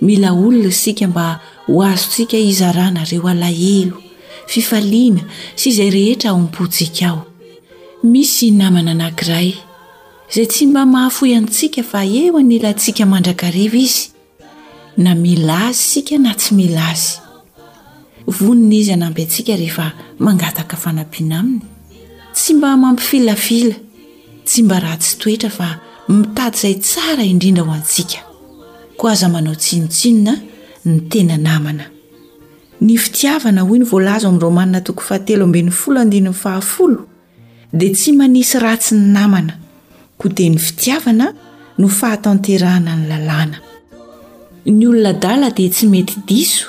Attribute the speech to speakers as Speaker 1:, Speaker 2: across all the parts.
Speaker 1: Mila olona isika mba ho azontsika hizarana ireo alahelo, fifaliana sy izay rehetra ao am-pontsika ao. Misy namana anankiray, izay tsy mba mahafoy antsika fa eo anilantsika mandrakariva izy, na mila azy isika na tsy mila azy. Vonona izy hanampy antsika rehefa mangataka fanampiana aminy. Tsy mba mampifilafila Tsy mba ratsy toetra fa mitady izay tsara indrindra ho antsika. Koa aza manao tsinontsinona ny tena namana. Ny fitiavana, hoy ny voalaza ao amin'ny Romana toko fahatelo ambin'ny folo andininy fahafolo, dia tsy manisy ratsy ny namana, koa dia ny fitiavana no fahatanterahana ny lalàna. Ny olona adala dia tsy mety diso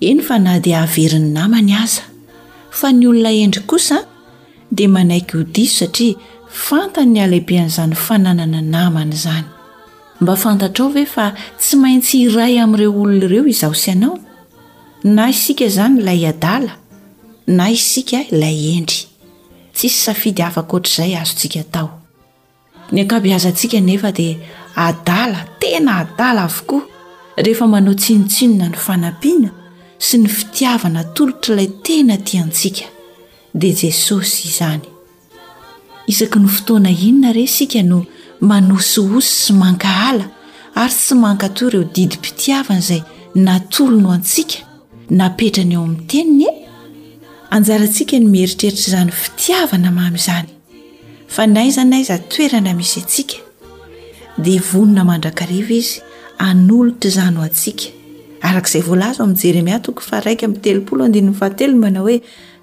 Speaker 1: eny fa na dia haverin'ny namany aza, fa ny olona hendry kosa dia manaiky ho diso satria fantany ny halehibean'izany fananana namana izany. Mba fantatrao ve fa tsy maintsy iray amin'ireo olona ireo izaho sy ianao? Na isika izany ilay adala, na isika ilay hendry. Tsisy safidy hafa ankoatr'izay azontsika atao. Ny ankabeazantsika anefa dia adala, tena adala avokoa, rehefa manao tsinontsinona ny fanampiana sy ny fitiavana atolotr'ilay tena tia antsika, dia Jesosy izany. Isaky ny fotoana inona re isika no manosihosy sy mankahala ary tsy mankatò ireo didim-pitiavana izay natolony ho antsika, napetrany ao amin'ny Teniny e? Anjarantsika ny mieritreritra izany fitiavana mamy izany. fa n'aiza n'aiza toerana misy antsika dia vonona mandrakariva izy anolotra izany ho antsika araka izay voalaza ao amin'ny jeremia toko faharaika amin'ny telopolo andininy fahatelo manao hoe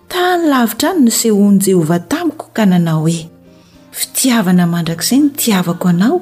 Speaker 1: tany lavitra any no sehoan'i jehovah tamiko ka nanao hoe fitiavana mandrakizay ny tiavako anao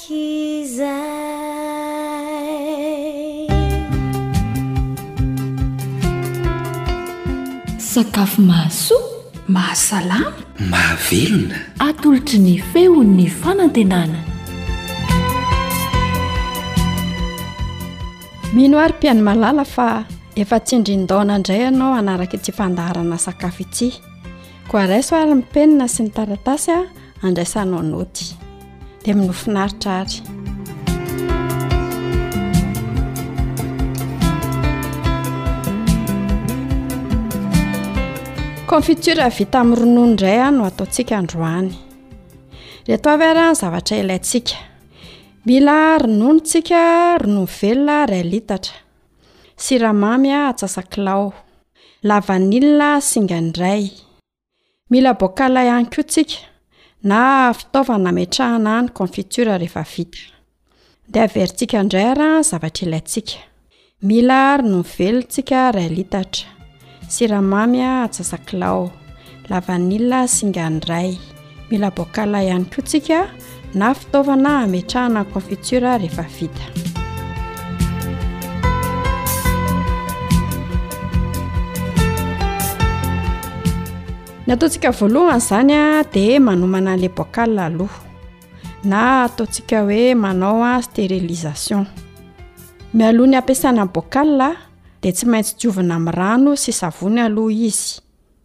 Speaker 2: Sakafo mahasoa, mahasalama,
Speaker 3: mahavelona.
Speaker 2: Atolotry ny feon'ny fanantenana.
Speaker 4: Mino aho ry mpihaino malala fa efa tsindrin-daona indray ianao hanaraka ity fandaharana sakafo ity. Koa raiso ary ny penina sy ny taratasy a andraisanao noty dia minofinaritra ary confiture vita amin'ny ronono indray a no ataontsika androany reto avy ary any zavatra ilaintsika mila ronono tsika ronono velona ray litatra siramamy a atsasakilao Lavanila singa indray. Mila bokala ihany koa tsika na fitaovana ametrahana ny confiture rehefa vita. Dia averintsika indray ara ny zavatra ilaintsika. Mila ronono velona tsika iray litatra, siramamy atsasakilao, lavanila singa indray. Mila bokala ihany koa tsika na fitaovana ametrahana ny confiture rehefa vita. Ny ataontsika voalohany izany a dia manomana an'ilay bokala aloha na ataontsika hoe manao a sterilisation. Mialoha ny ampiasana ny bokala dia tsy maintsy diovina amin'ny rano sy savony aloha izy.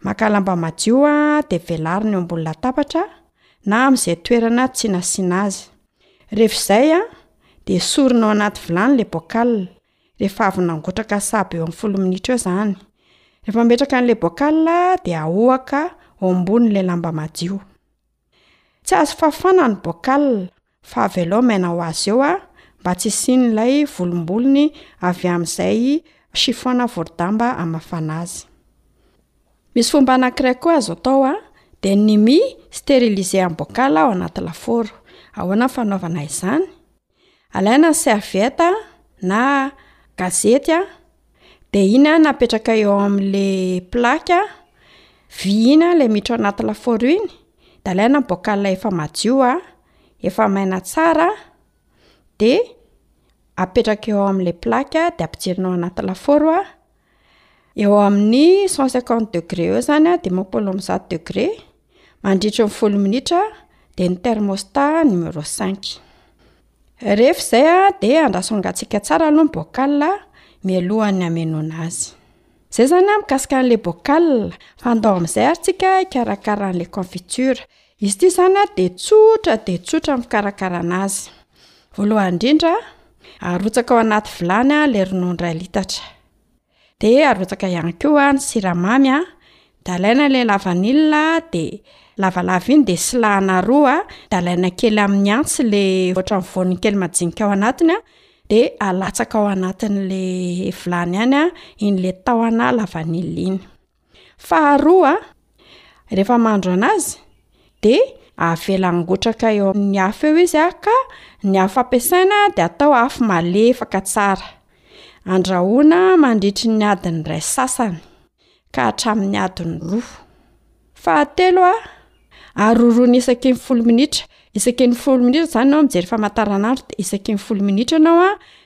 Speaker 4: Maka lamba madio dia velarina eo ambony latabatra na amin'izay toerana tsy nasiana azy. Rehefa izay, dia esorina ao anaty vilany ilay bocal, rehefa avy nangotraka sahabo eo amin'ny folo minitra eo izany. Rehefa mametraka an'ilay bocal dia ahoaka ao ambonin'ilay lamba madio. Tsy azo fafana ny bocal. Fa avelao maina ho azy eo ah, mba tsy hisian'ilay volombolony avy amin'izay chiffon na vorodamba hamafana azy. Misy fomba anankiray koa azo atao an, dia ny mi steriliser en bocal ao anaty lafaoro. Ahoana ny fanaovana izany? Alaina ny serviette na gazety Dia iny an napetraka eo amin'le plaque an, vy iny an le miditra ao anaty lafaoro iny, de alaina ny bocal efa madio an, efa maina tsara an, de apetraka eo amin'le plaque an, de ampidirina ao anaty lafaoro an, eo amin'ny cent cinquante degré eo zany an, dimampolo amby zato degré, mandritry ny folo minitra, de ny thermostat numéro cinq. Rehefa izay a, de andraso angatsiaka tsara aloha ny bocal a, mialohan'ny hamenoana azy. Zay zany a mikasika an'le bocal, fa andao amin'izay ary tsika hikarakara an'le confiture. Izy ity zany a de tsotra dia tsotra ny fikarakarana azy. Voalohany indrindra a, arotsaka ao anaty vilany a le ronono iray litatra. de arotsaka ihany koa ny siramamy a, de alaina ilay lavanila de lavalava iny de silahana roa de alaina kely amin'ny antsy le ohatran'ny voany kely majinika ao anatiny a, de alatsaka ao anatin'le vilany any iny le tahona lavanila iny. Faharoa, rehefa mandro anazy de avela hangotraka eo amin'ny afo eo izy a ka ny afo ampiasaina de atao afo malefaka tsara, andrahoina mandritry ny adiny iray sy sasany ka hatramin'ny adiny roa. Fahatelo a, aroroina isaky ny folo minitra, isaky ny folo minitra zany ianao mijery famataranandro de isaky ny folo minitra ianao a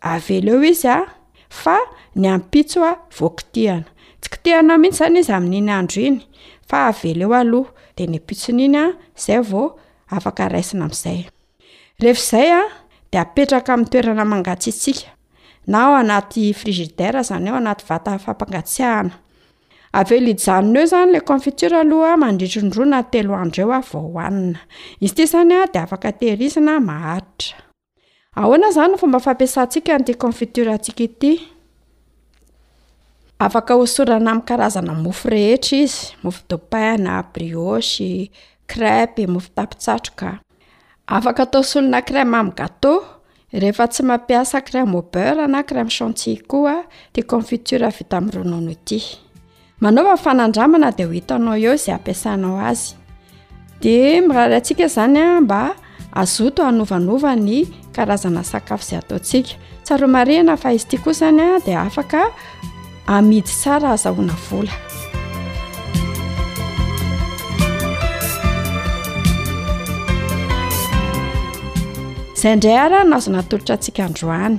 Speaker 4: Avela eo izy a! Fa ny ampitso a vao kitihana. Tsy kitihana mihitsy izany izy amin'iny andro iny fa avela eo aloha dia ny ampitsony iny a izay vao afaka raisina amin'izay. Rehefa izay a dia apetraka amin'ny toerana mangatsiatsiaka na ao anaty frigidaire izany hoe ao anaty vata fampangatsiahana. Avela hijanona eo izany ilay confiture aloha mandritry ny roa na telo andro eo a vao hohanina. Izy ity izany a dia afaka tehirizina maharitra. Ahoana izany no fomba fampiasantsika an'ity confiture antsika ity? Afaka hosorana amin'ny karazana mofo rehetra izy, mofo de pain na brioche, crêpe, mofo tapitsatroka. Afaka atao solona crème amin'ny gâteau. Rehefa tsy mampiasa crème au beurre na crème chantilly koa ity confiture vita amin'ny ronono ity. Manaova ny fanandramana dia ho hitanao eo izay ampiasanao azy. Dia mirary antsika izany a mba azoto hanovanova ny karazana sakafo izay ataontsika. Tsaro marihana fa izy ity kosa izany a dia afaka amidy tsara azahoana vola. Izay indray ara no azo natolotra antsika androany.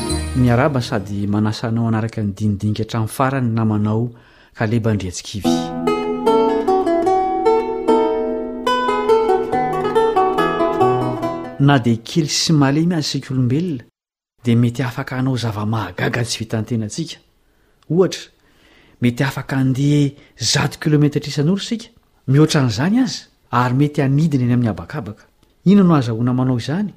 Speaker 4: Miarahaba sady manasa anao hanaraka ny
Speaker 5: dinidinika hatramin'ny farany ny namanao Kaleba Andriatsikivy. na dia kely sy malemy azy isika olombelona dia mety afaka hanao zava-mahagaga tsy vitantenantsika ohatra mety afaka andeha zato kilometatra isan'ora isika mihoatra an'izany aza ary mety hanidina eny amin'ny habakabaka ina no azahoana manao izany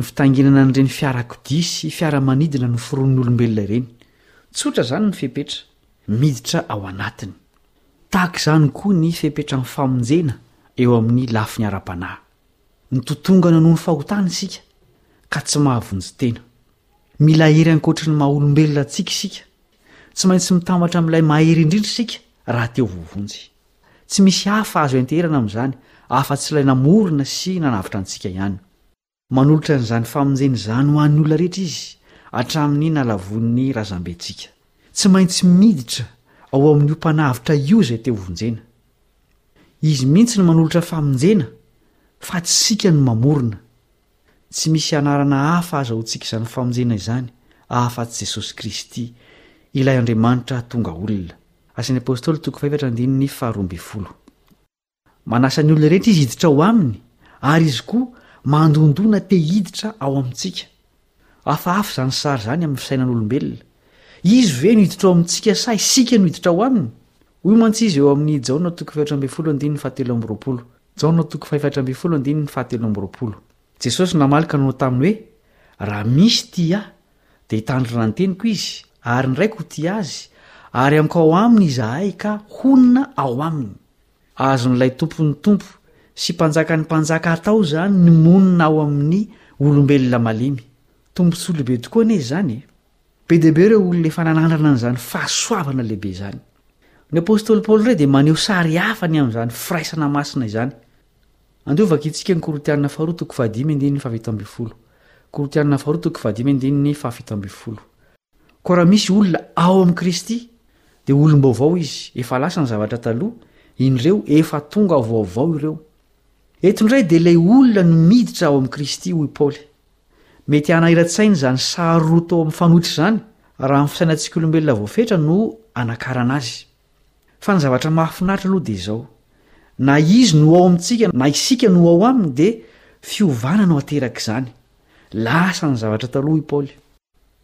Speaker 5: Ny fitanginana an'ireny fiarakodia sy fiaramanidina noforonin'ny olombelona ireny. Tsotra izany ny fepetra miditra ao anatiny. Tahaka izany koa ny fepetran'ny famonjena eo amin'ny lafiny ara-panahy. Mitotongana noho ny fahotana isika ka tsy mahavonjy tena. Mila hery ankoatry ny maha olombelona antsika isika. Tsy maintsy mitambatra amin'ilay mahery indrindra isika raha te ho voavonjy. Tsy misy hafa azo ianteherana amin'izany afa-tsy ilay namorona sy nanavotra antsika ihany. Manolotra an'izany famonjena izany ho an'ny olona rehetra izy, hatramin'ny nalavoin'ny razambentsika. Tsy maintsy miditra ao amin'io Mpanavotra io izay te hovonjena. Izy mihitsy no manolotra famonjena, fa tsy isika no mamorona. Tsy misy anarana hafa azahoantsika izany famonjena izany afa-tsy Jesosy Kristy, ilay Andriamanitra tonga olona. Asan'ny Apostoly toko fahefatra andininy faharoa ambin'ny folo. Manasa ny olona rehetra Izy hiditra ao aminy, ary Izy koa mandondona te hiditra ao amintsika. Hafahafa izany sary izany amin'ny fisainan'olombelona. Izy ve no hiditra ao amintsika sa isika no hiditra ao Aminy? Hoy mantsy Izy eo amin'ny Jaona toko fahefatra ambin'ny folo andininy fahatelo amby roapolo. Jaona toko fahefatra ambin'ny folo andininy fahatelo amby roapolo. Jesosy namaly ka nanao taminy hoe, Raha misy tia Ahy, dia hitandrina ny teniko izy, ary ny Raiko ho tia azy, ary hankao aminy Izahay ka honina ao aminy. Azon'ilay Tompon'ny tompo sy Mpanjakan'ny mpanjaka atao izany ny monina ao amin'ny olombelona malemy. Tombontsoa lehibe tokoa anie izany e! Be dia be ireo olona efa nanandrana an'izany fahasoavana lehibe izany. Ny apostoly Paoly indray dia maneho sary hafa ny amin'izany firaisana masina izany. Andeha ho vakintsika ny Korintianina faharoa toko fahadimy andininy fahafito ambin'ny folo. Korintianina faharoa toko fahadimy andininy fahafito ambin'ny folo. Koa raha misy olona ao amin'i Kristy, dia olom-baovao izy, efa lasa ny zavatra taloha, iny ireo, efa tonga vaovao ireo. Eto indray dia ilay olona no miditra ao amin'i Kristy, hoy Paoly. Mety hanahira-tsaina izany sarotra ao amin'ny fanoitra izany, raha ny fisainantsikaolombelona voafetra no anakarana azy. Fa ny zavatra mahafinaritra aloha dia izao, na izy no ao amintsika na isika no ao aminy dia fiovana no ateraky izany. Lasa ny zavatra taloha, hoy Paoly.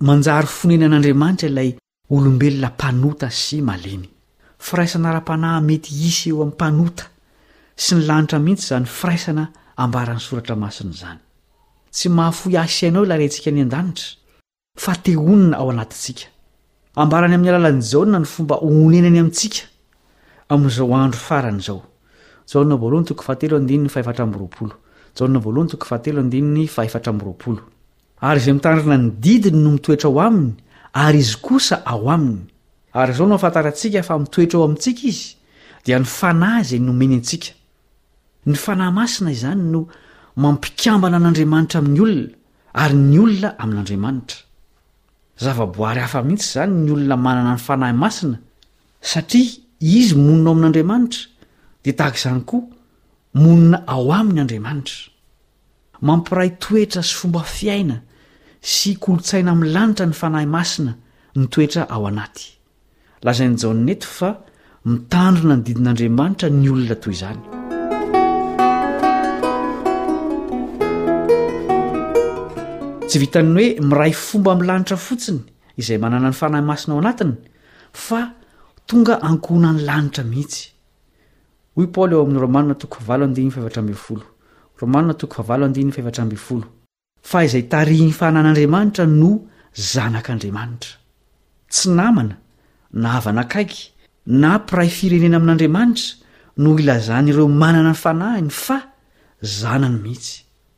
Speaker 5: Manjary fonenan'Andriamanitra ilay olombelona mpanota sy malemy. Firaisana ara-panahy mety hisy eo amin'ny mpanota sy ny lanitra mihitsy izany firaisana ambaran'ny Soratra Masina izany. Tsy mahafoy ahy sy anao ilay Rentsika any an-danitra, fa te honina ao anatintsika. Ambarany amin'ny alalan'i Jaona ny fomba honenany amintsika amin'izao andro farany izao. Jaona voalohany toko fahatelo andininy fahaefatra amby roapolo. Jaona voalohany toko fahatelo andininy fahaefatra amby roapolo. Ary izay mitandrina ny didiny no mitoetra ao aminy, ary izy kosa ao aminy. Ary izao no ahafantarantsika fa mitoetra ao amintsika izy, dia ny fanahy izay nomeny antsika. Ny fanahy masina izany no mampikambana an'Andriamanitra amin'ny olona, ary ny olona amin'Andriamanitra. Zavaboary hafa mihitsy izany ny olona manana ny fanahy masina, satria izy monina ao amin'Andriamanitra, dia tahaka izany koa, monina ao aminy Andriamanitra. Mampiray toetra sy fomba fiaina sy kolontsaina amin'ny lanitra ny Fanahy Masina mitoetra ao anaty. Lazain'i Jaona eto fa mitandrina ny didin'Andriamanitra ny olona toy izany. Tsy vitan'ny hoe miray fomba amin'ny lanitra fotsiny izay manana ny Fanahy Masina ao anatiny fa tonga ankohonan'ny lanitra mihitsy. Hoy Paoly ao amin'ny Romana toko valo andininy fahefatra ambin'ny folo, Romana toko valo andininy fahefatra ambin'ny folo, Fa izay tarihin'ny fananan'Andriamanitra no zanak'Andriamanitra. Tsy namana, na havana akaiky, na mpiray firenena amin'Andriamanitra no ilazan'ireo manana ny fanahiny fa zanany mihitsy.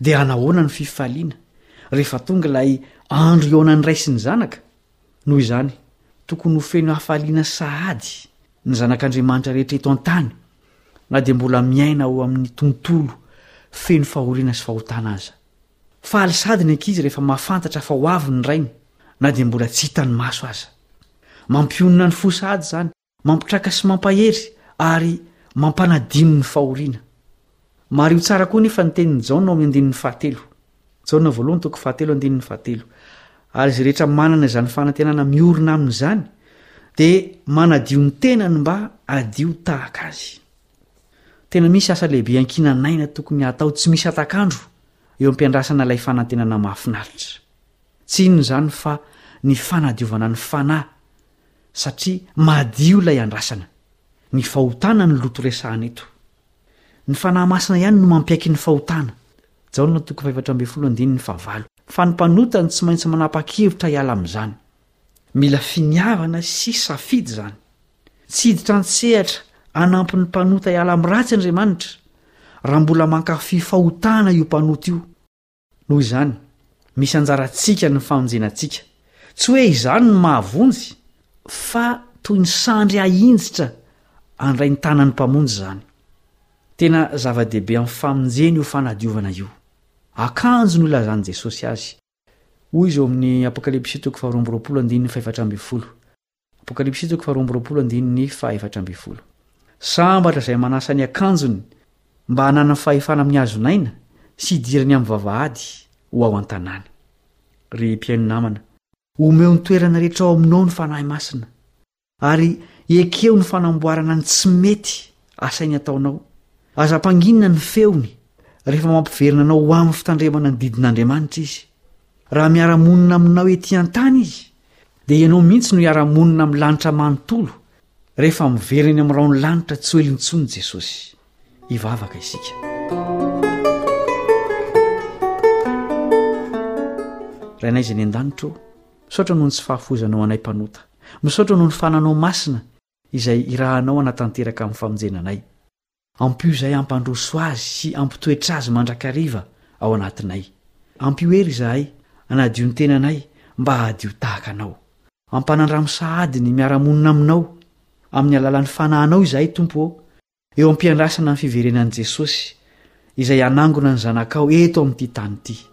Speaker 5: Dia hanahoana ny fifaliana rehefa tonga ilay andro hihaonan'ny Ray sy ny Zanaka? Noho izany, tokony ho feno hafaliana sahady ny zanak'Andriamanitra rehetra eto an-tany, na dia mbola miaina ao amin'ny tontolo feno fahoriana sy fahotana aza. Faly sahady ny ankizy rehefa mahafantatra fa ho avy ny Rainy, na dia mbola tsy hitan'ny maso aza. Mampionona ny fo sahady izany Mampitraka sy mampahery ary mampanadino ny fahoriana. Mariho tsara koa anefa ny tenin'i Jaona ao amin'ny andininy fahatelo. Jaona voalohany toko fahatelo andininy fahatelo. Ary izay rehetra manana izany fanantenana miorina aminy izany dia manadio ny tenany mba hadio tahaka azy. Tena misy asa lehibe ankinan'aina tokony hatao tsy misy hatak'andro eo am-piandrasana ilay fanantenana mahafinaritra. Tsy inona izany fa ny fanadiovana ny fanahy satria madio ilay andrasana. Ny fahotana no loto resahana eto. Ny Fanahy Masina ihany no mampiaiky ny fahotana. Jaona toko fahefatra ambin'ny folo andininy fahavalo. Fa ny mpanota no tsy maintsy manapa-kevitra hiala amin'izany. Mila finiavana sy safidy izany. Tsy hiditra an-tsehatra hanampy ny mpanota hiala amin'ny ratsy Andriamanitra, raha mbola mankafy fahotana io mpanota io. Noho izany, misy anjarantsika ny famonjena antsika. Tsy hoe izany no mahavonjy, fa toy ny sandry ahinjitra handray ny tanan'ny Mpamonjy izany. Tena zava-dehibe amin'ny famonjena io fanadiovana io. Akanjo no ilazan'i Jesosy azy. Hoy izy ao amin'ny Apokalypsy toko faharoa amby roapolo andininy fahefatra ambin'ny folo, Sambatra izay manasa ny akanjony mba hananany fahefana amin'ny hazon' aina sy hidirany amin'ny vavahady ho ao an-tanàna. Ry mpihaino namana, omeo ny toerana rehetra ao aminao ny Fanahy Masina, ary ekeo ny fanamboarana ny tsy mety asainy ataonao. Aza ampanginina ny feony rehefa mampiverina anao ho amin'ny fitandremana ny didin' Andriamanitra izy. Raha miara-monina aminao ety an-tany izy, dia ianao mihitsy no hiara-monina amin'ny lanitra manontolo rehefa miverina eny amin'ny raon'ny lanitra tsy ho ela intsony jesosy hivavaka isika rainay izay ny an-danitra o misaotra noho ny tsy fahafoizanao anay mpanota misaotra noho ny fananao masina izay irahanao hanatanteraka amin'ny famonjena anay Ampio izay hampandroso azy sy hampitoetra azy mandrakariva ao anatinay. Ampio hery izahay hanadio ny tenanay mba hahadio tahaka Anao. Ampanandramo sahady ny miara-monina aminao amin'ny alalan'ny Fanahinao izahay, Tompo ô, eo am-piandrasana ny fiverenan'i Jesosy, izay hanangona ny Zanakao eto amin'ity tany ity.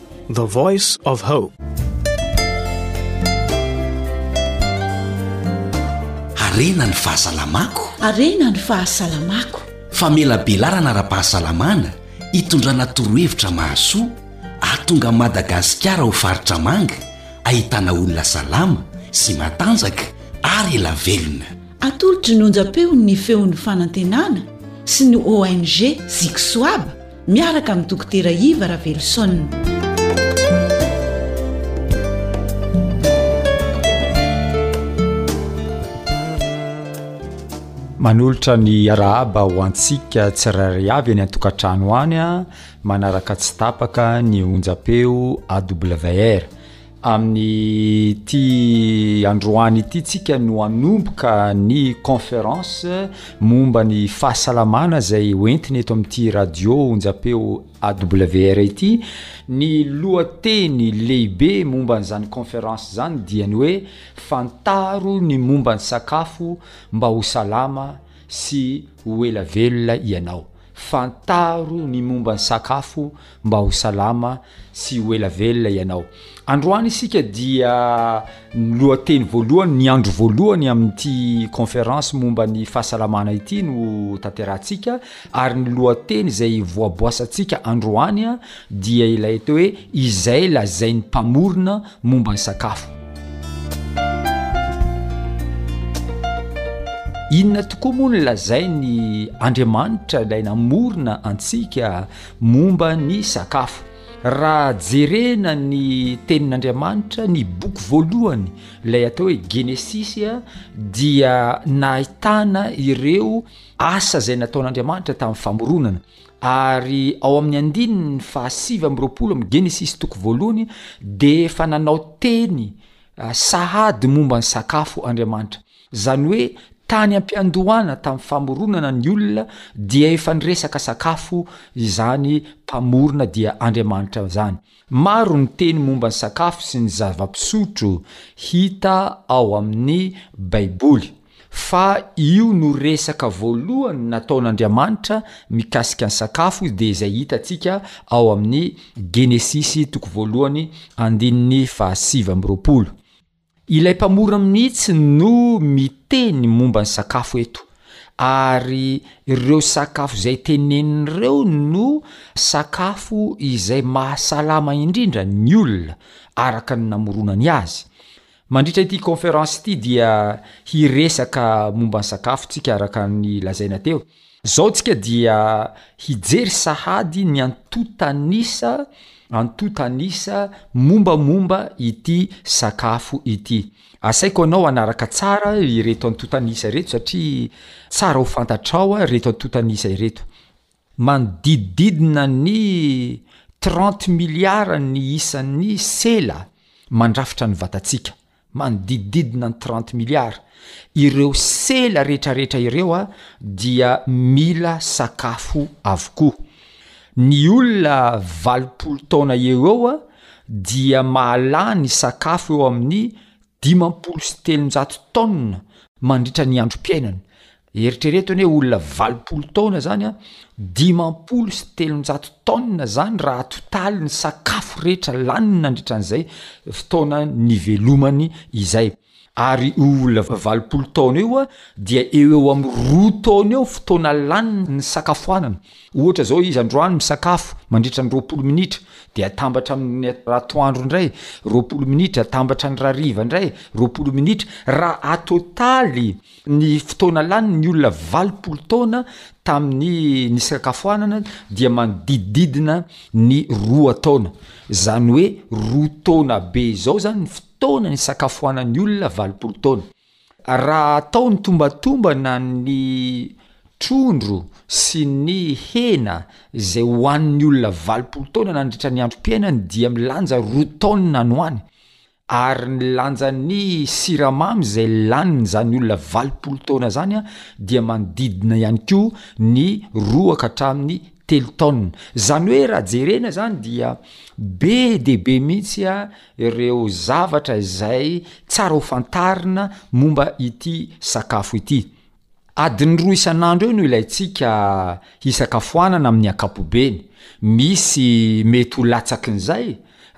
Speaker 6: The voice of hope.
Speaker 7: Harena ny fahasalamako.
Speaker 1: Harena ny fahasalamako.
Speaker 7: Famelabelarana ara-pahasalamana itondrana torohevitra mahasoa ahatonga an'i Madagasikara ho faritra manga ahitana olona salama sy matanjaka ary ela velona.
Speaker 1: Atolotry ny onjam-peon'ny Feon'ny Fanantenana sy ny ONG Zixoab miaraka amin'i Dokotera Iva Raveloson.
Speaker 8: manolotra ny arahaba ho antsika tsirairay avy any an-tokantrano any a manaraka tsy tapaka ny onjapeo awr Amin'ity androany ity tsika no hanomboka ny conférence momba ny fahasalamana izay hoentina eto amin'ity radio onjam-peo AWR ity. Ny lohateny lehibe momba an'izany conférence izany dia ny hoe fantaro ny momba ny sakafo mba ho salama sy ho ela velona ianao. Fantaro ny momba ny sakafo mba ho salama sy ho ela velona ianao. Androany isika dia ny lohateny voalohany, ny andro voalohany amin'ity conférence momba ny fahasalamana ity no tanterahantsika ary ny lohateny izay voaboasantsika androany dia ilay atao hoe izay lazain'ny mpamorona momba ny sakafo. Inona tokoa moa no lazainy Andriamanitra ilay namorona antsika momba ny sakafo? Raha jerena ny tenin'Andriamanitra ny boky voalohany ilay atao hoe Genesisy dia nahitana ireo asa izay nataon'Andriamanitra tamin'ny famoronana. Ary ao amin'ny andininy fahasivy amby roapolo amin'ny Genesisy toko voalohany dia efa nanao teny sahady momba ny sakafo Andriamanitra. Izany hoe tany am-piandohana tamin'ny famoronana ny olona dia efa niresaka sakafo izany Mpamorona dia Andriamanitra izany. Maro ny teny momba ny sakafo sy ny zava-pisotro hita ao amin'ny Baiboly, fa io no resaka voalohany nataon'Andriamanitra mikasika ny sakafo dia izay hitantsika ao amin'ny Genesisy toko voalohany andininy fahasivy amby roapolo. Ilay mpamorona mihitsy no miteny momba ny sakafo eto, ary ireo sakafo izay teneniny ireo no sakafo izay mahasalama indrindra ny olona, araka ny namoronany azy. Mandritra ity kaonferansy ity dia hiresaka momba ny sakafo isika araka ny lazaina teo. Izao tsika dia hijery sahady ny antotanisa antotanisa mombamomba ity sakafo ity. Asaiko anao hanaraka tsara ireto antotanisa ireto satria tsara ho fantatrao ireto antotanisa ireto. Manodidididina ny trente miliara ny isan'ny sela mandrafitra ny vatatsika. manodidididina ny trente milliards ireo sela retraretra ireo a dia mila sakafo avokoa. Ny olona valopolo taona eo eo a dia mahalany sakafo eo amin'ny dimampolo sy telonjato tonnes mandritra ny androm-piainany Eritrereto anie olona valopolo taona zany a, dimampolo sy telonjato tonnes zany raha totaly ny sakafo rehetra laniny nandritra an'izay fotoana nivelomany izay. Ary io olona valopolo taona io a dia eo eo amin'ny roa taona eo fotoana laniny nisakafoanana. Ohatra zao izy androany misakafo mandritra ny roapolo minitra dia atambatra amin'ny ratoandro indray, roapolo minitra atambatra ny rariva indray, roapolo minitra raha atotaly Ny fotoana lany, ny olona valopolo taona tamin'ny nisakafoanana dia manodidididina ny roa taona. Izany hoe roa taona be izao izany ny fotoana nisakafoanan'ny olona valopolo taona. Raha atao ny tombatombana ny trondro sy ny hena izay hohanin'ny olona valopolo taona nandritra ny androm-piainany dia milanja roa taona any ho any. Ary ny lanjan'ny siramamy izay lanin'izany olona valopolo taona izany dia manodidina ihany koa ny roa ka hatramin'ny telo taonina. Izany hoe raha jerena izany dia be dia be mihitsy ireo zavatra izay tsara ho fantarina momba ity sakafo ity. Adiny roa isan'andro eo no ilaintsika hisakafoanana amin'ny ankapobeny, misy mety ho latsakin'izay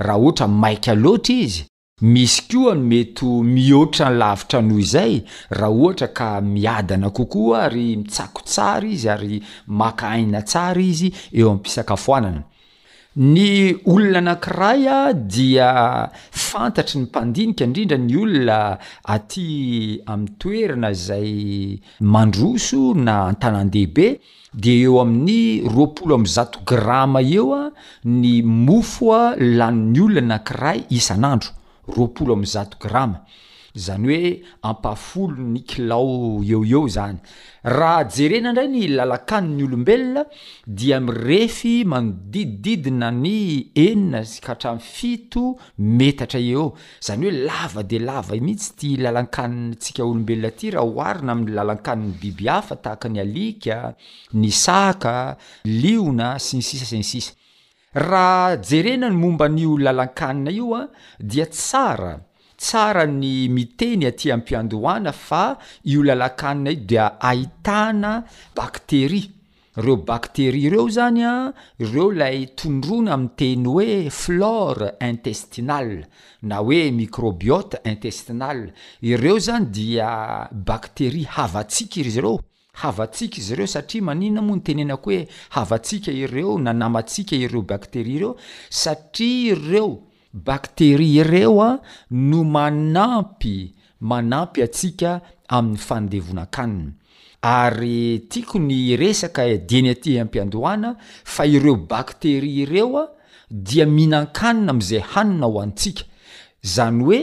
Speaker 8: raha ohatra maika loatra izy, misy koa ny mety ho mihoatra lavitra noho izay raha ohatra ka miadana kokoa ary mitsako tsara izy ary maka aina tsara izy eo am-pisakafoanana. Ny olona anankiray dia fantatry ny mpandinika, indrindra ny olona aty amin'ny toerana izay mandroso na an-tanàn-dehibe, dia eo amin'ny roapolo amby zato grama eo ny mofo lanin'ny olona anankiray isan'andro. roapolo amby zato grama, izany hoe ampahafolo ny kilao eo eo izany. Raha jerena indray ny lalan-kanin'ny olombelona dia mirefy manodidididina ny enina ka hatramin'ny fito metatra eo, izany hoe lava dia lava mihitsy ity lalan-kanintsika olombelona ity raha oharina amin'ny lalan-kanin'ny biby hafa tahaka ny alika, ny saka, liona, sy ny sisa sy ny sisa. Raha jerena ny momba an'io lalan-kanina io dia tsara tsara ny miteny aty am-piandohana fa io lalan-kanina io dia ahitana bacterie, reo bacterie reo zany an reo lay tondroina amin'ny teny hoe flore intestinale na hoe microbiote intestinale, ireo zany dia bacterie havantsika izy ireo. Havantsika izy ireo satria maninona moa no tenenako hoe havantsika ireo na namantsika ireo bakteria ireo? Satria ireo bakteria ireo no manampy manampy antsika amin'ny fandevonan-kanina. Ary tiako ny hiresaka dieny aty am-piandohana fa ireo bakteria ireo dia mihinan-kanina amin'izay hanina hohanintsika. Izany hoe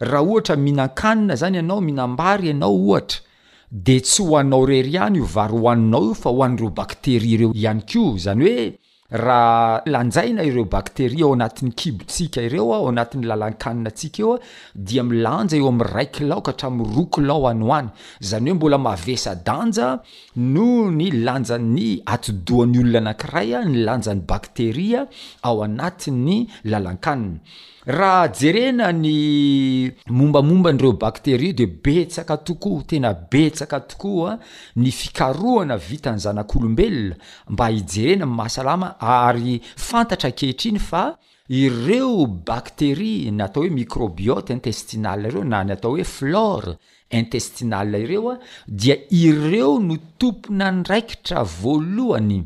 Speaker 8: Raha ohatra mihinan-kanina izany ianao, mihinam-bary ianao ohatra, dia tsy ho anao irery ihany io vary hohaninao io fa ho an'ireo bakteria ireo ihany koa. Izany hoe raha lanjaina ireo bakteria ao anatin'ny kibontsika ireo, ao anatin'ny lalan-kaninantsika eo, dia milanja eo amin'ny iray kilao ka hatramin'ny roa kilao any ho any. Izany hoe mbola mavesa-danja noho ny lanjan'ny atidohan'ny olona anankiray ny lanjan'ny bakteria ao anatin'ny lalan-kaniny. Raha jerena ny mombamomba an'ireo bakteria dia betsaka tokoa, tena betsaka tokoa ny fikarohana vitan'ny zanak'olombelona mba hijerena ny mahasalama ary fantatra ankehitriny fa ireo bakteria na atao hoe microbiote intestinal ireo na ny atao hoe flore intestinal ireo dia ireo no tompon'andraikitra voalohany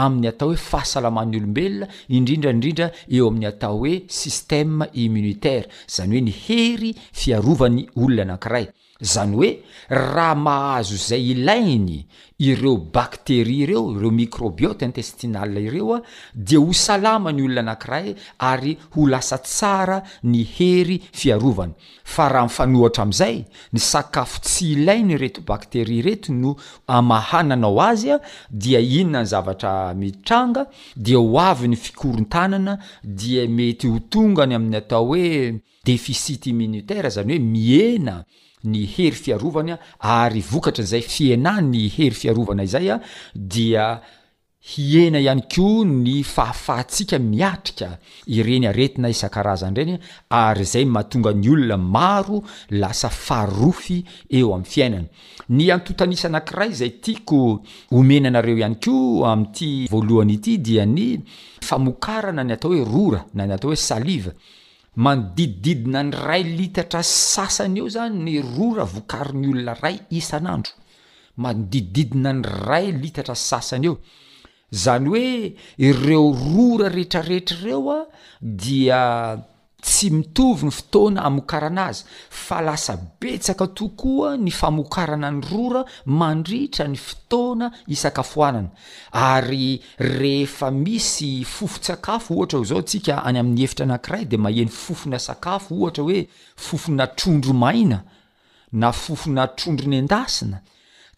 Speaker 8: amin'ny atao hoe fahasalaman'ny olombelona, indrindra indrindra eo amin'ny atao hoe système immunitaire, izany hoe ny hery fiarovan'ny olona anankiray. Izany hoe raha mahazo izay ilainy ireo bacterie ireo, ireo microbiote intestinal ireo, dia ho salama ny olona anankiray ary ho lasa tsara ny hery fiarovany. Fa raha mifanohitra amin'izay, ny sakafo tsy ilain'ireto bakteria ireto no amahananao azy dia inona ny zavatra mitranga, dia ho avy ny fikorontanana dia mety ho tonga ny amin'ny atao hoe déficit immunitaire, izany hoe mihena ny hery fiarovany ary vokatr'izay fihenan'ny hery fiarovana izay dia Hihena ihany koa ny fahafahantsika miatrika ireny aretina isan-karazany ireny ary izay mahatonga ny olona maro lasa farofy eo amin'ny fiainany. Ny antontanisa anankiray izay tiako omena anareo ihany koa amin'ity voalohany ity dia ny famokarana ny atao hoe rora na ny atao hoe saliva. Manodidididina ny iray litatra sy sasany eo izany ny rora vokarin'ny olona iray isan'andro. manodidididina ny iray litatra sasany eo. Izany hoe ireo rora rehetrarehetra ireo a, dia tsy mitovy ny fotoana amokarana azy, fa lasa betsaka tokoa ny famokarana ny rora mandritra ny fotoana isakafoanana. Ary rehefa misy fofon-tsakafo ohatra ho izao tsika any amin'ny efitra anankiray dia maheno fofona sakafo ohatra hoe fofona trondro maina, na fofona trondro nendasina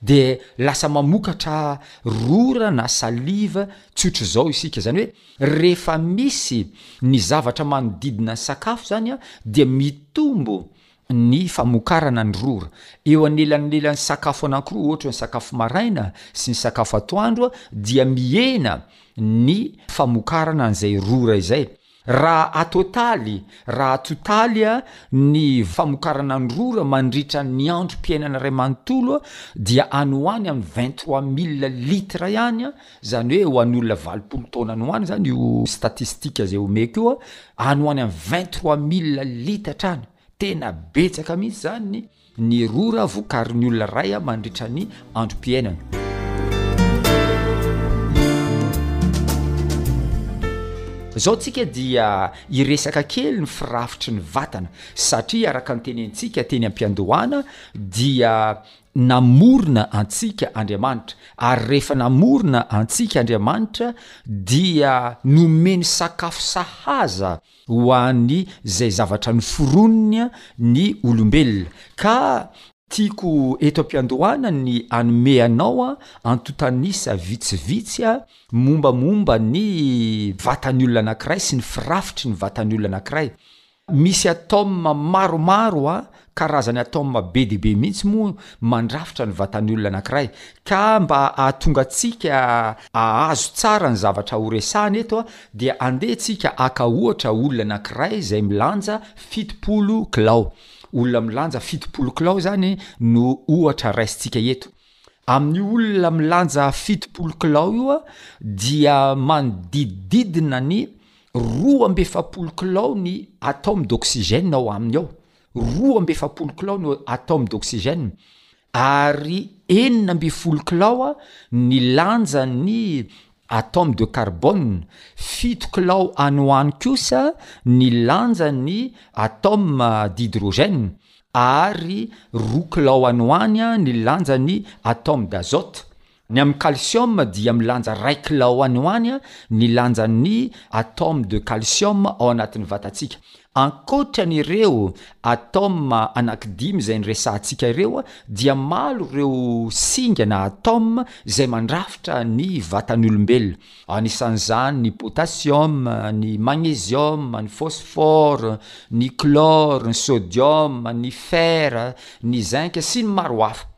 Speaker 8: de lasa mamokatra rora na saliva tsy otrzao isika zany hoe refa misy ny zavatra manodidina ny sakafo zany a dia mitombo ny famokarana ny rora eo anelanelan'ny sakafo anankiroa ohatra ny sakafo maraina sy ny sakafo atoandro dia mihena ny famokarana an'izay rora izay. Raha atotaly, raha atotaly ny famokarana ny rora mandritra ny androm-piainana iray manontolo dia any ho any amin'ny vingt trois mille litres ihany, izany hoe ho an'olona valopolo taona any ho any izany io statistique izay omeko io, any ho any amin'ny vingt trois mille litres hatrany, tena betsaka mihitsy izany. Ny rora vokarin'ny olona iray mandritra ny androm-piainana. Izao tsika dia hiresaka kely ny firafitry ny vatana satria araka ny tenentsika teny am-piandohana dia namorona antsika Andriamanitra ary rehefa namorona antsika Andriamanitra dia nomeny sakafo sahaza ho an' izay zavatra noforoniny ny olombelona, ka tiako eto am-piandohana ny hanome anao antontanisa vitsivitsy mombamomba ny vatan'ny olona anankiray sy ny firafitry ny vatan'ny olona anankiray. Misy atôma maromaro Karazany atôma be dia be mihitsy moa mandrafitra ny vatan'ny olona anankiray, ka mba hahatonga antsika hahazo tsara ny zavatra horesahana eto dia andeha tsika haka ohatra olona anankiray izay milanja fitopolo kilao. Olona milanja fitopolo kilao izany no ohatra raisintsika eto. Amin'io olona milanja fitopolo kilao io dia manodidididina ny roa amby efapolo kilao ny atôme d'oxygène ao aminy ao. Roa amby efapolo kilao no atome d'oxygène ary enina ambin'ny folo kilao ny lanjan'ny atome de carbone, fito kilao any ho any kosa ny lanjan'ny atome d'hydrogène ary roa kilao any ho any ny lanjan'ny atome d'azote. Ny amin'ny calcium dia milanja ray kilao any ho any ny lanjan'ny atome de calcium ao anatin'ny vatantsika. Ankoatra an'ireo atome anankidimy izay noresahantsika ireo dia malo ireo singa na atome izay mandrafitra ny vatan'ny olombelona. Anisan'izany ny potassium, ny magnesium, ny phosphore, ny chlore, ny sodium, ny fer, ny zinc sy ny maro hafa.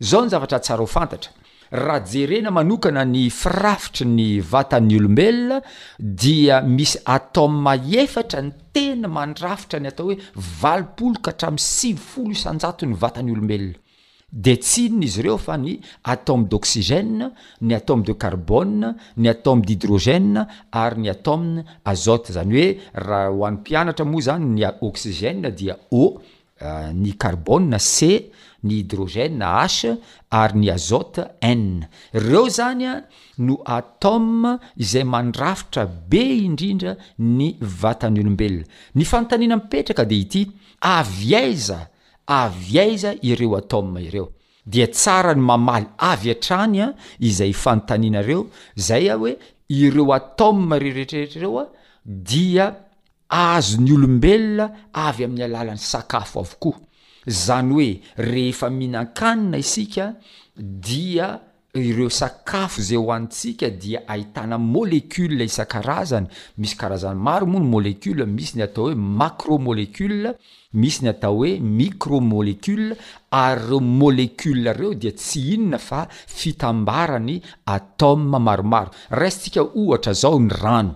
Speaker 8: Izao ny zavatra tsara ho fantatra, raha jerena manokana ny firafitry ny vatan'ny olombelona dia misy atoma efatra ny tena mandrafitra ny atao hoe valopolo ka hatramin'ny sivifolo isan-jaton'ny vatan'ny olombelona. Dia tsy inona izy ireo fa ny atome d'oxygène, ny atome de carbone, ny atome d'hydrogène ary ny atome azote. Izany hoe raha ho an'ny mpianatra moa izany ny oxygène dia O, ny karbôna, Ce, ny hidrôjèna, He, ary ny azôta, En. Ireo izany no atôma izay mandrafitra be indrindra ny vatan'ny olombelona. Ny fanontaniana mipetraka dia ity, avy aiza avy aiza ireo atôma ireo? Dia tsara ny mamaly avy hatrany izay fanontaniana ireo, izay hoe ireo atôma ireo rehetra rehetra ireo dia Azon'ny olombelona avy amin'ny alalan'ny sakafo avokoa. Izany hoe rehefa mihinan-kanina isika dia ireo sakafo izay hohanintsika dia ahitana molecule isan-karazany, misy karazany maro moa ny molecule, misy ny atao hoe macromolecule, misy ny atao hoe micromolecule, ary ireo molecule ireo dia tsy inona fa fitambaran'ny atome maromaro. Raisintsika ohatra izao ny rano.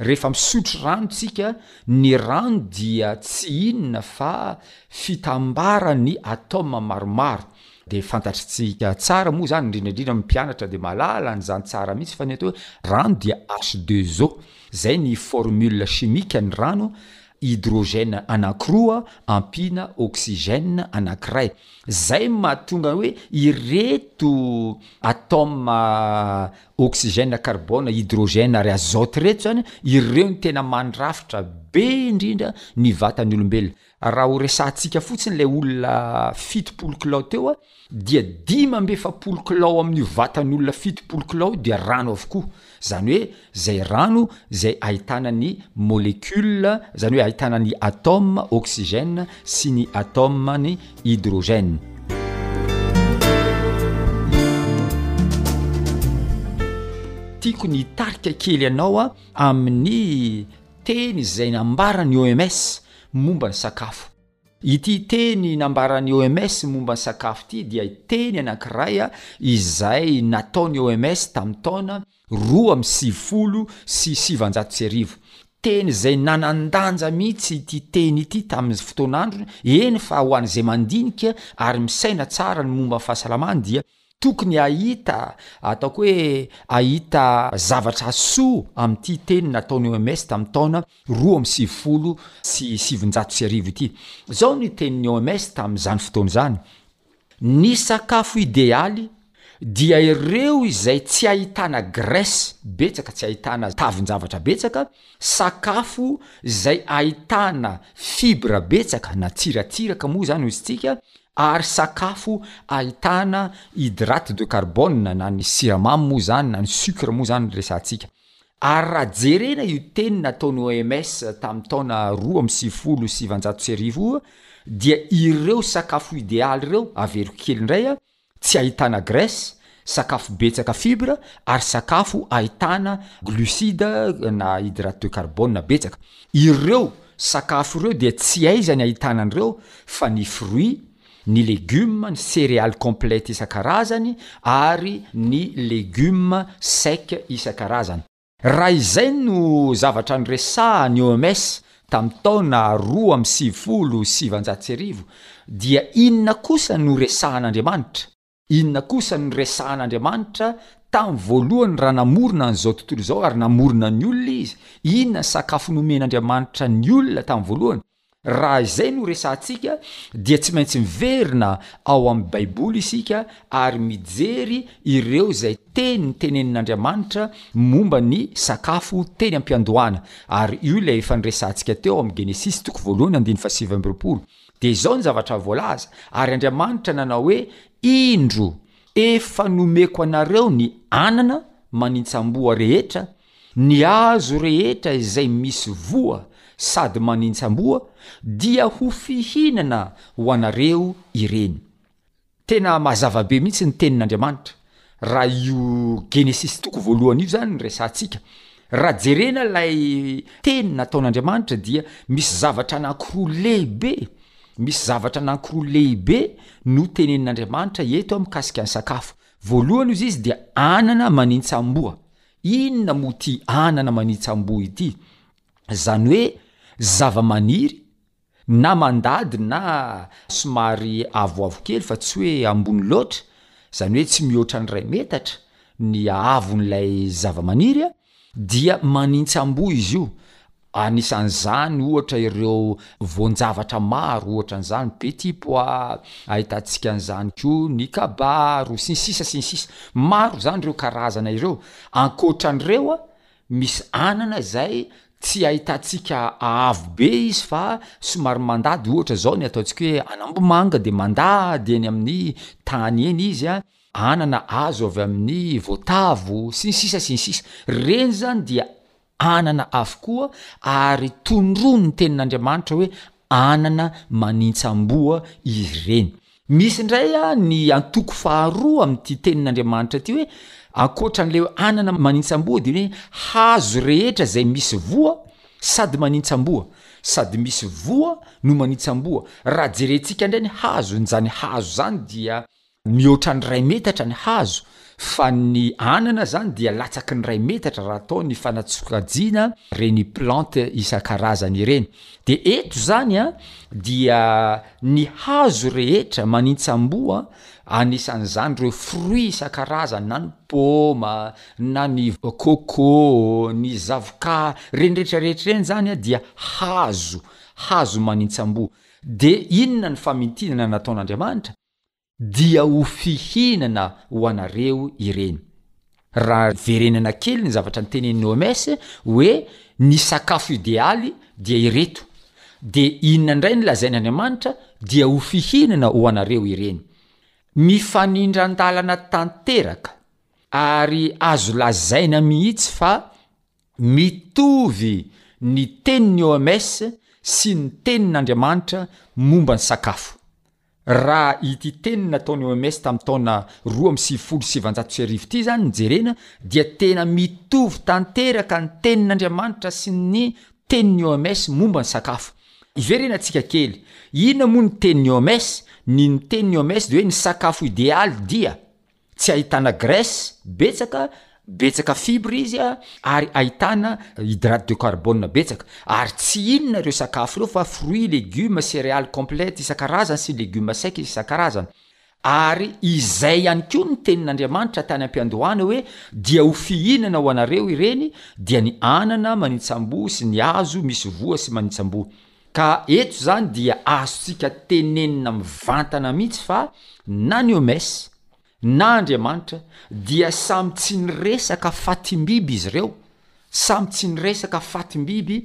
Speaker 8: Rehefa misotro rano tsika, ny rano dia tsy inona fa fitambaran ny atoma maromaro, dia fantatritsika tsara moa izany, indrindra indrindra ny mpianatra dia mahalala an izany tsara mihitsy fa ny atao hoe rano dia H2O, izay ny formule chimique ny rano, hydrogène anankiroa ampiana oxygène anankiray, izay mahatonga hoe ireto atoma oxygène, carbone, hydrogène ary azote reto zany ireo ny tena mandrafitra be indrindra ny vatan'ny olombelona, raha ho resahantsika fotsiny ilay olona fitopolo kilao teo a, dia dimy amby efapolo kilao amin'io vatan'olona fitopolo kilao io dia rano avokoa, zany hoe zay rano zay ahitana ny molecule, zany hoe ahitana ny atome oxygène sy ny atome ny hydrogène. Tiako ny hitarika kely anao a amin'ny teny izay nambaran'ny OMS momba ny sakafo. Ity teny nambaran'ny OMS momba ny sakafo ity dia teny anankiray izay nataon'ny OMS tamin'ny taona Roa amby sivifolo sy sivanjato sy arivo. Teny izay nanan-danja mihitsy ity teny ity tamin'ny fotoan'androny, eny fa ho an'izay mandinika ary misaina tsara ny momba ny fahasalamany dia tokony hahita, ataoko hoe hahita zavatra soa amin'ity teny nataon'ny OMS tamin'ny taona roa amby sivifolo sy sivinjato sy arivo ity. Izao ny tenin'ny OMS tamin'izany fotoana izany, Ny sakafo idealy dia ireo izay tsy ahitana graisse betsaka, tsy ahitana tavin-javatra betsaka, sakafo izay ahitana fibres betsaka na tsiratsiraka moa izany hoy isika ary sakafo ahitana hydrates de carbone na ny siramamy moa izany na ny sucre moa izany no resahantsika. Ary raha jerena io teny nataon'ny OMS tamin'ny taona roa amby sivifolo sy sivanjato sy arivo io dia ireo sakafo idealy ireo, avero kely indray, tsy ahitana graisse, sakafo betsaka fibres ary sakafo ahitana glucides na hydrates de carbone betsaka. Ireo sakafo ireo dia tsy aiza ny ahitana an'ireo fa ny fruits, ny legioma, ny céréales complètes isan-karazany ary ny legioma sec isan-karazany. Raha izay no zavatra niresahan'ny OMS tamin'ny taona roa amby sivifolo sy sivinjato sy arivo, dia inona kosa no resahan'Andriamanitra? Inona kosa no niresahan'Andriamanitra tamin'ny voalohany raha namorona an'izao tontolo izao ary namorona ny olona izy? Inona ny sakafo nomen'Andriamanitra ny olona tamin'ny voalohany? Raha izay no resahantsika dia tsy maintsy miverina ao amin'ny Baiboly isika ary mijery ireo izay teny notenenin'Andriamanitra momba ny sakafo teny am-piandohana. Ary io ilay efa niresahantsika teo amin'ny Genesisy toko voalohany andininy fahasivy amby roapolo. Dia izao ny zavatra voalaza, Ary Andriamanitra nanao hoe, Indro, efa nomeko anareo ny anana manintsamboa rehetra, ny hazo rehetra izay misy voa sady manintsamboa, dia ho fihinana ho anareo ireny. Tena mazava be mihitsy ny tenin'Andriamanitra raha io Genesisy toko voalohany io zany no resahantsika. Raha jerena ilay teny nataon'Andriamanitra dia misy zavatra anankiroa lehibe, misy zavatra anankiroa lehibe no tenenin'Andriamanitra eto mikasika ny sakafo. Voalohany ozy izy dia anana manintsamboa. Inona moa ity anana manintsamboa ity? Zany hoe zava-maniry Na mandady na somary avoavo kely fa tsy hoe ambony loatra, izany hoe tsy mihoatra ny iray metatra ny haavon'ilay zavamaniry, dia manintsamboa izy io. Anisan'izany ohatra ireo voan-javatra maro ohatra an'izany petit pois, ahitantsika an'izany koa ny kabaro, sy ny sisa sy ny sisa. Maro izany ireo karazana ireo. Ankoatra an'ireo, Misy anana izay tsy ahitantsika avo be izy fa somary mandady ohatra zao ny ataontsika hoe an'Ambomanga dia mandady eny amin'ny tany eny izy a, anana azo avy amin'ny voatavo sy ny sisa sy ny sisa. Ireny izany dia anana avokoa ary tondroin'ny tenin'Andriamanitra hoe anana manintsamboa izy ireny. Misy indray ny antoko faharoa amin'ity tenin'Andriamanitra ity hoe, ankoatra an'ilay hoe anana manintsamboa dia hoe hazo rehetra izay misy voa sady manintsamboa, sady misy voa no manintsamboa. Raha jerentsika indray ny hazon'izany hazo izany dia Mihoatra ny iray metatra ny hazo fa ny anana zany dia latsaky ny iray metatra raha atao ny fanatsokajiana reny plante isan-karazany ireny. De eto zany a dia ny hazo rehetra manintsamboa anisan'izany ireo fruits isan-karazany na ny paoma na ny coco, ny zavokà, reny rehetra rehetra reny zany a dia hazo, hazo manintsamboa. De inona ny famintinana nataon'Andriamanitra? Dia ho fihinana ho anareo ireny. Raha verenana kely ny zavatra nitenenin'ny OMS hoe ny sakafo idealy dia ireto. Dia inona indray no lazain'Andriamanitra, dia ho fihinana ho anareo ireny. Mifanindran-dalana tanteraka, ary azo lazaina mihitsy fa. Mitovy ny tenin'ny OMS sy ny tenin'Andriamanitra momba ny sakafo. Raha ity teny nataon'ny OMS tamin'ny taona roa amby sivifolo sy sivinjato sy arivo ity izany no jerena, dia tena mitovy tanteraka ny tenin'Andriamanitra sy ny tenin'ny OMS momba ny sakafo. Iverena tsika kely, inona moa ny tenin'ny OMS? Ny ny tenin'ny OMS dia hoe ny sakafo idealy dia. Tsy ahitana graisse betsaka, betsaka fibres izy a, ary ahitana hydrates de carbone betsaka, ary tsy inona ireo sakafo ireo fa fruits, légumes, céréales complètes isan-karazany sy légumes secs isan-karazany. Ary izay ihany koa ny tenin'Andriamanitra tany am-piandohana hoe, Dia ho fihinana ho anareo ireny, dia ny anana manitsam-boa sy ny hazo misy voa sy manitsam-boa. Ka eto izany dia azontsika tenenina mivantana mihitsy fa na ny OMS, na Andriamanitra dia samy tsy niresaka fatim-biby izy ireo, samy tsy niresaka fatim-biby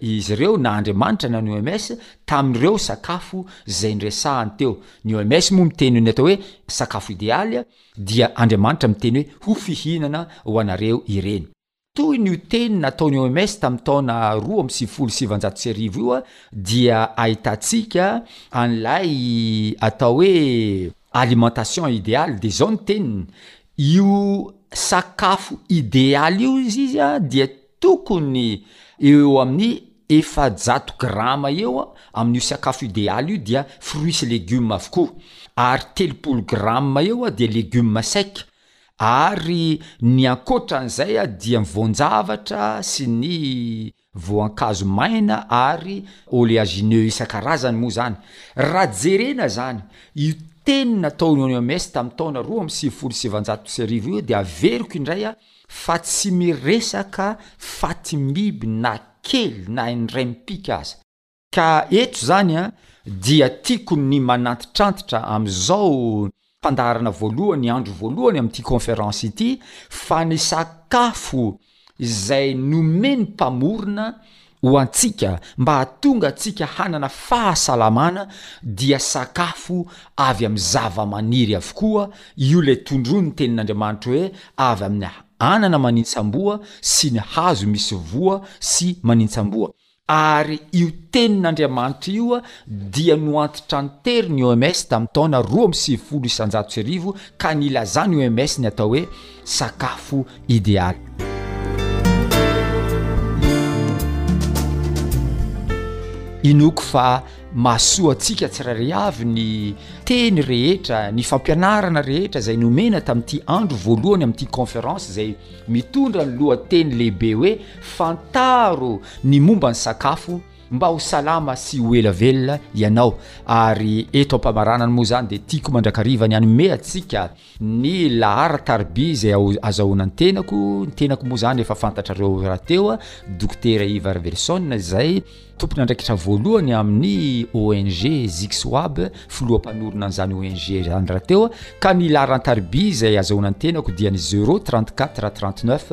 Speaker 8: izy ireo na Andriamanitra na ny OMS tamin'ireo sakafo izay niresahany teo. Ny OMS moa miteny ny atao hoe sakafo idealy dia Andriamanitra miteny hoe ho fihinana ho anareo ireny. Toy ny io teny nataon'ny OMS tamin'ny taona roa amby sivifolo sy sivanjato sy arivo io dia ahitantsika an'ilay atao hoe alimentation ideale dia izao ny teniny, io sakafo idealy io izy izy dia tokony eo eo amin'ny efajato grama eo amin'io sakafo idealy io dia fruits sy legumes avokoa ary telopolo grama eo dia legumes secs. Ary ny ankoatra an'izay dia ny voan-javatra sy ny voankazo maina ary oléagineux isan-karazany moa izany. Raha jerena izany, io teny nataon'ny OMS tamin'ny taona roa amby sivifolo sy sivanjato sy arivo io dia averiko indray fa tsy miresaka fatim-biby na kely na indraim-pika aza. Ka eto zany a dia tiako ny manantitrantitra amizao fandaharana voalohany andro voalohany amity conférence ity fa ny sakafo izay nomeny mpamorona ho antsika mba hatonga antsika hanana fahasalamana dia sakafo avy amy zavamaniry avokoa io le tondroiny tenin'Andriamanitra hoe avy aminy anana manintsamboa sy ny hazo misy voa sy manintsamboa Ary io tenin'Andriamanitra io dia noantitrantery ny OMS tamin'ny taona roa amby sivifolo isanjato sy arivo ka nilazan'ny OMS ny atao hoe sakafo idealy. Inoako fa mahasoa antsika tsirairay avy ny teny rehetra, ny fampianarana rehetra izay nomena tamin'ity andro voalohany amin'ity conférence izay mitondra ny lohateny lehibe hoe. Fantaro ny momba ny sakafo mba ho salama sy ho ela velona ianao ary eto am-pamaranana moa izany dia tiako mandrakariva ny hanome antsika ny laharan-tariby izay azahoana ny tenako, ny tenako moa izany efa fantatrareo rahateo, Dokotera Iva Ravelison izay tompon'andraikitra voalohany amin'ny ONG Zixwab, filoha mpanorina an'izany ONG izany rahateo, ka ny laharan-tariby izay azahoana ny
Speaker 3: tenako dia ny
Speaker 2: zero trente quatre trente neuf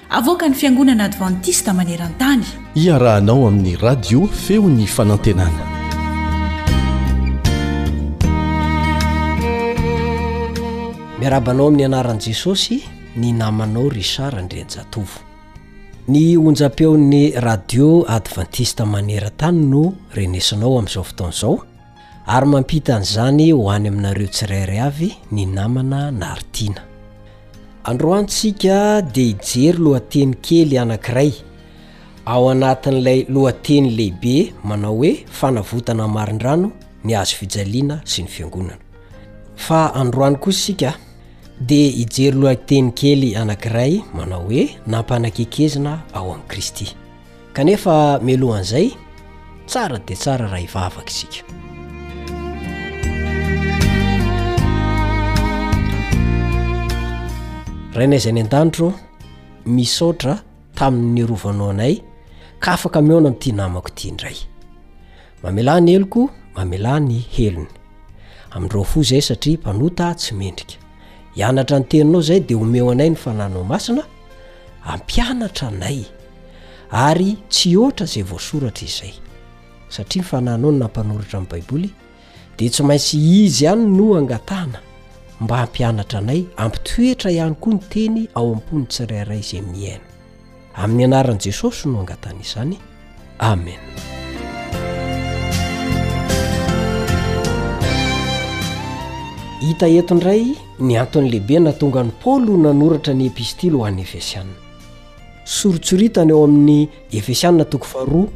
Speaker 2: Avoakan'ny Fiangonana Advantista maneran-tany.
Speaker 3: Iarahanao amin'ny Radio Feon'ny Fanantenana.
Speaker 9: Miarahaba anao amin'ny anaran'i Jesosy ny namanao Richard Andrianjatovo. Ny onjam-peon'ny Radio Advantista maneran-tany no renesanao amin'izao fotoana izao. Ary mampita an'izany ho any aminareo tsirairay avy ny namana nary tiana. Androany tsika dia hijery lohateny kely anankiray ao anatin'ilay lohateny lehibe manao hoe fanavotana ny marindrano, ny hazo fijaliana sy ny fiangonana. Fa androany kosa isika dia hijery lohateny kely anankiray manao hoe nampanakekezina ao amin'i Kristy. Kanefa mialohan'izay, tsara dia tsara raha hivavaka isika. Rainay izay any an-danitro, misaotra tamin'ny nirovanao anay ka afaka mihaona amin'ity namako ity indray. Mamelà ny heloko, mamelà ny helony. Amindreo fo izay satria mpanota tsy mendrika. Hianatra ny teninao izay dia omeo anay ny fananao masina, ampianatra anay ary tsy hoatra izay voasoratra izay satria ny fanahy anao no nampanoratra ny baiboly dia tsy maintsy izy ihany no angatahana mba hampianatra anay ampitoetra ihany koa ny teny ao am-pony tsirairay izay mihaino amin'ny anaran'i jesosy no angatahana izany amen hita eto indray ny antony lehibe natonga ny paoly ho nanoratra ny epistily ho an'ny efesiana Sorintsoritana eo amin'ny Efesianina toko faharoa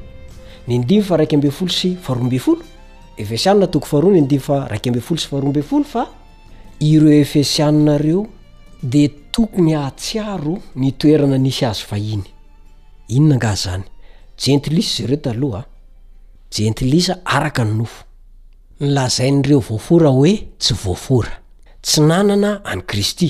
Speaker 9: ny andininy faharaika ambin'ny folo sy faharoa ambin'ny folo, Efesianina toko faharoa ny andininy faharaika ambin'ny folo sy faharoa ambin'ny folo fa ireo Efesianina ireo dia tokony hahatsiaro ny toerana nisy azy fahiny. Inona angaha izany? Jentilisa izy ireo taloha, jentilisa araka ny nofo. Nolazain'ireo voafora hoe tsy voafora, tsy nanana an'i Kristy.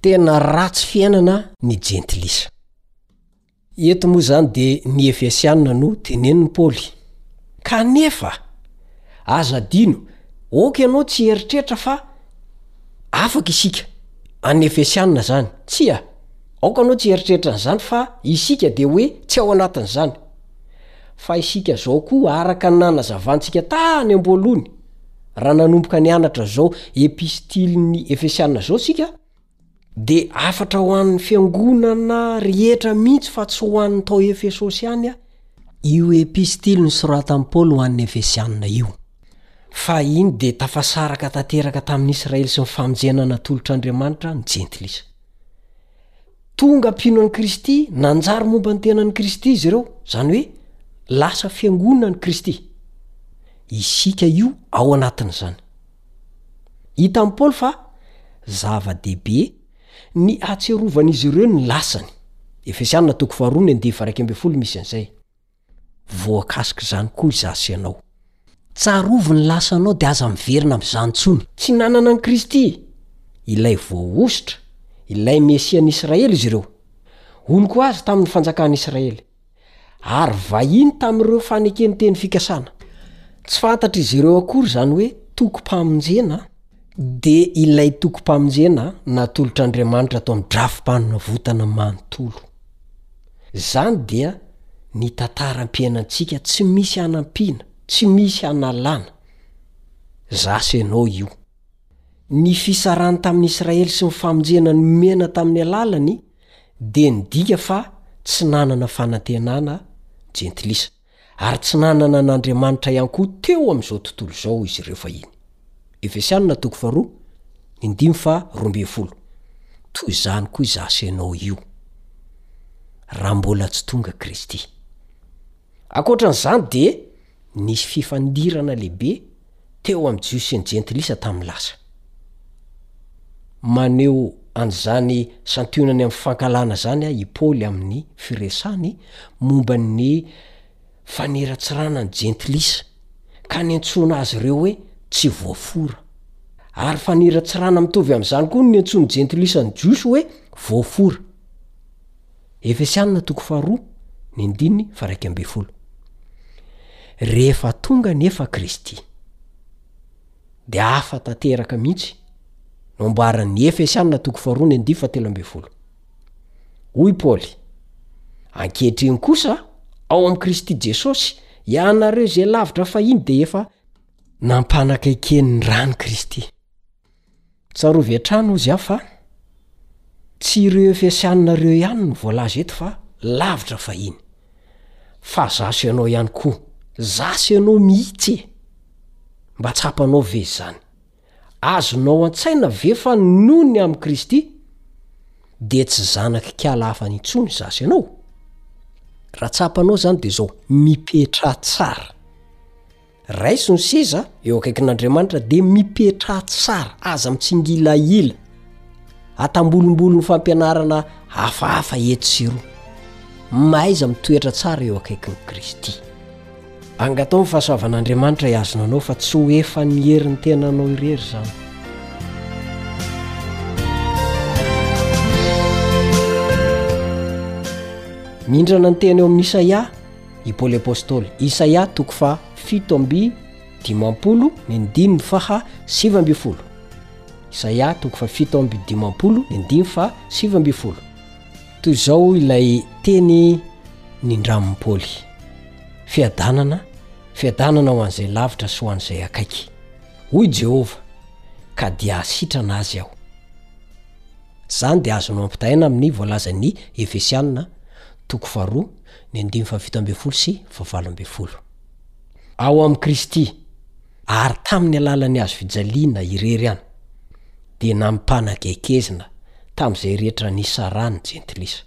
Speaker 9: Tena ratsy fiainana ny jentilisa. Eto moa izany dia ny Efesiana no tenenin'i Paoly. Kanefa, aza adino, aoka ianao tsy hieritreritra fa afaka isika. An'ny Efesiana izany. Tsia, aoka ianao tsy hieritreritra an'izany fa isika dia hoe tsy ao anatin'izany. Fa isika izao koa araka ny nanazavantsika tany am-boalohany. Raha nanomboka nianatra izao epistilin'ny Efesiana izao isika, dia hafatra ho an'ny fiangonana rehetra mihitsy fa tsy ho an'ny tao Efesosy ihany io epistily nosoratan'i Paoly ho an'ny Efesiana io. Fahiny dia tafasaraka tanteraka tamin'ny Israely sy ny famonjena natolotr'Andriamanitra ny Jentilisa. Tonga mpino an'i Kristy, nanjary momba ny tenan'i Kristy izy ireo, izany hoe lasa fiangonan'i Kristy. Isika io ao anatin'izany. Hitan'i Paoly fa zava-dehibe ny hatsiarovan'izy ireo ny lasany, Efesiana toko faharoa ny andinin'ny faha-iraika ambin'ny folo misy an'izay. Voakasik'izany koa izaho sy ianao. Tsarovy ny lasanao dia aza miverina amin'izany intsony. Tsy nanana an'i Kristy, Ilay Voahosotra, Ilay Mesian'Israely izy ireo. Ony koa azy tamin'ny fanjakan'Israely. Ary vahiny tamin'ireo faneken-teny fikasana. Tsy fantatr'izy ireo akory izany hoe tokim-pamonjena, dia ilay tokim-pamonjena natolotr'Andriamanitra tao amin'ny drafi-panavotana manontolo. Izany dia ny tantaram-piainantsika tsy misy hanampiana, tsy misy hanalana. Za sy enao io. Ny fisarany tamin'i Israely sy ny famonjena nomena tamin'ny alalany dia nidika fa tsy nanana fanantenana jentilisa. ary tsy nanana an'Andriamanitra ihany koa teo amin'izao tontolo izao izy ireo fahiny. Efesiana toko faharoa, ny dimy fa roa ambin'ny folo. Toy izany koa izaho sy ianao io, raha mbola tsy tonga Kristy. Ankoatra an'izany dia nisy fifandirana lehibe. teo amin'ny Jiosy sy ny Jentilisa tamin'ny lasa. Maneho an'izany santionany amin'ny fankahalana izany i Paoly amin'ny firesany momba ny faniratsirana ny Jentilisa, ka niantsoana azy ireo hoe tsy voafora. Ary faniratsirana mitovy amin'izany koa no niantsoan'ny Jentilisa ny Jiosy hoe voafora. Efesiana toko faharoa ny andininy faharaika ambin'ny folo. Rehefa tonga anefa Kristy, dia hafa tanteraka mihitsy no amboaran'ny Efesiana toko faharoa ny andininy fahatelo ambin'ny folo. Hoy i Paoly, Ankehitriny kosa, ao amin'i Kristy Jesosy, ianareo izay lavitra fahiny dia efa nampanakaiken'ny ran'i Kristy. Tsarovy hatrany hozy aho fa tsy ireo Efesiana ireo ihany no voalaza eto fa lavitra fahiny. Fa za sy ianao ihany koa. Za sy ianao mihitsy e! Mba tsapanao ve izany? Azonao an-tsaina ve fa noho ny amin'i Kristy dia tsy zanak'ikala hafany intsony za sy ianao? Raha tsapanao izany dia izao, mipetraha tsara. Raiso ny seza eo akaikin'Andriamanitra dia mipetraha tsara, aza mitsingilahila. Atambolimbolo ny fampianarana hafahafa etsy sy eroa. Mahaiza mitoetra tsara eo akaikin'i Kristy. Angataho ny fahasoavan'Andriamanitra hihazona anao fa tsy ho efan'ny herin'ny tenanao irery izany. Mindrana ny teny ao amin'ny Isaia. i Paoly Apostoly. Isaia toko faha fito amby dimampolo ny ndimy faha sivy amby folo. Isaia toko faha fito amby dimampolo ny ndimy faha sivy amby folo. Toy izao ilay teny nindramin'i Paoly. Fiadanana, fiadanana ho an'izay lavitra sy ho an'izay akaiky. Hoy Jehovah, ka dia hasitrana azy aho. Izany dia azonao ampitahaina amin'ny voalazan'ny Efesiana toko faharoa Ny andininy fahafito ambin'ny folo sy fahavalo ambin'ny folo. Ao amin'i Kristy, ary tamin'ny alalan'ny hazo fijaliana irery an, dia nampanageikezina tamin'izay rehetra nisaraha ny jentilisa.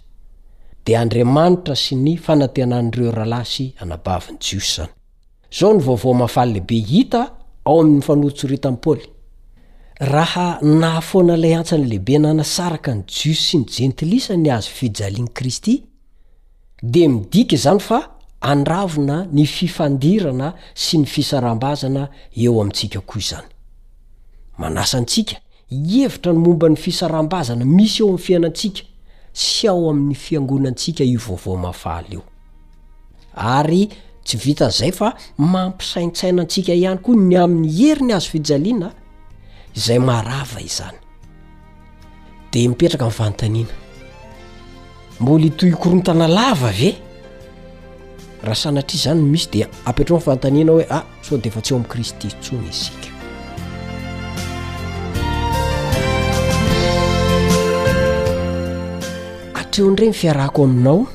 Speaker 9: Dia Andriamanitra sy ny fanantenan'ireo rahalahy sy anabavin'ny Jiosy izany. Izao no vaovao mahafaly lehibe hita ao amin'ny fanoritsoritany Paoly, Raha nahafoana ilay antsany lehibe nanasaraka ny Jiosy sy ny jentilisa ny hazo fijalian'i Kristy, dia midika izany fa handravona ny fifandirana sy ny fisaraham-bazana eo amintsika koa izany. Manasa antsika hihevitra ny momba ny fisaraham-bazana misy eo amin'ny fiainantsika sy ao amin'ny fiangonantsika io vaovao mahafaly io. Ary tsy vitan'izay fa mampisaintsaina antsika ihany koa ny amin'ny herin'ny hazofijaliana izay maha rava izany. dia mipetraka ny fanontaniana mbola hitohy korontana lava ve raha sanatria izany no misy dia apetrao ny fanontaniana hoe ah sao dia efa tsy ao amin'i kristy intsony isika hatreo indray ny fiarahako aminao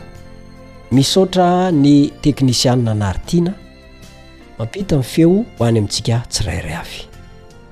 Speaker 9: misaotra ny teknisianina anaritiana mampita ny feo ho any amintsika tsirairay avy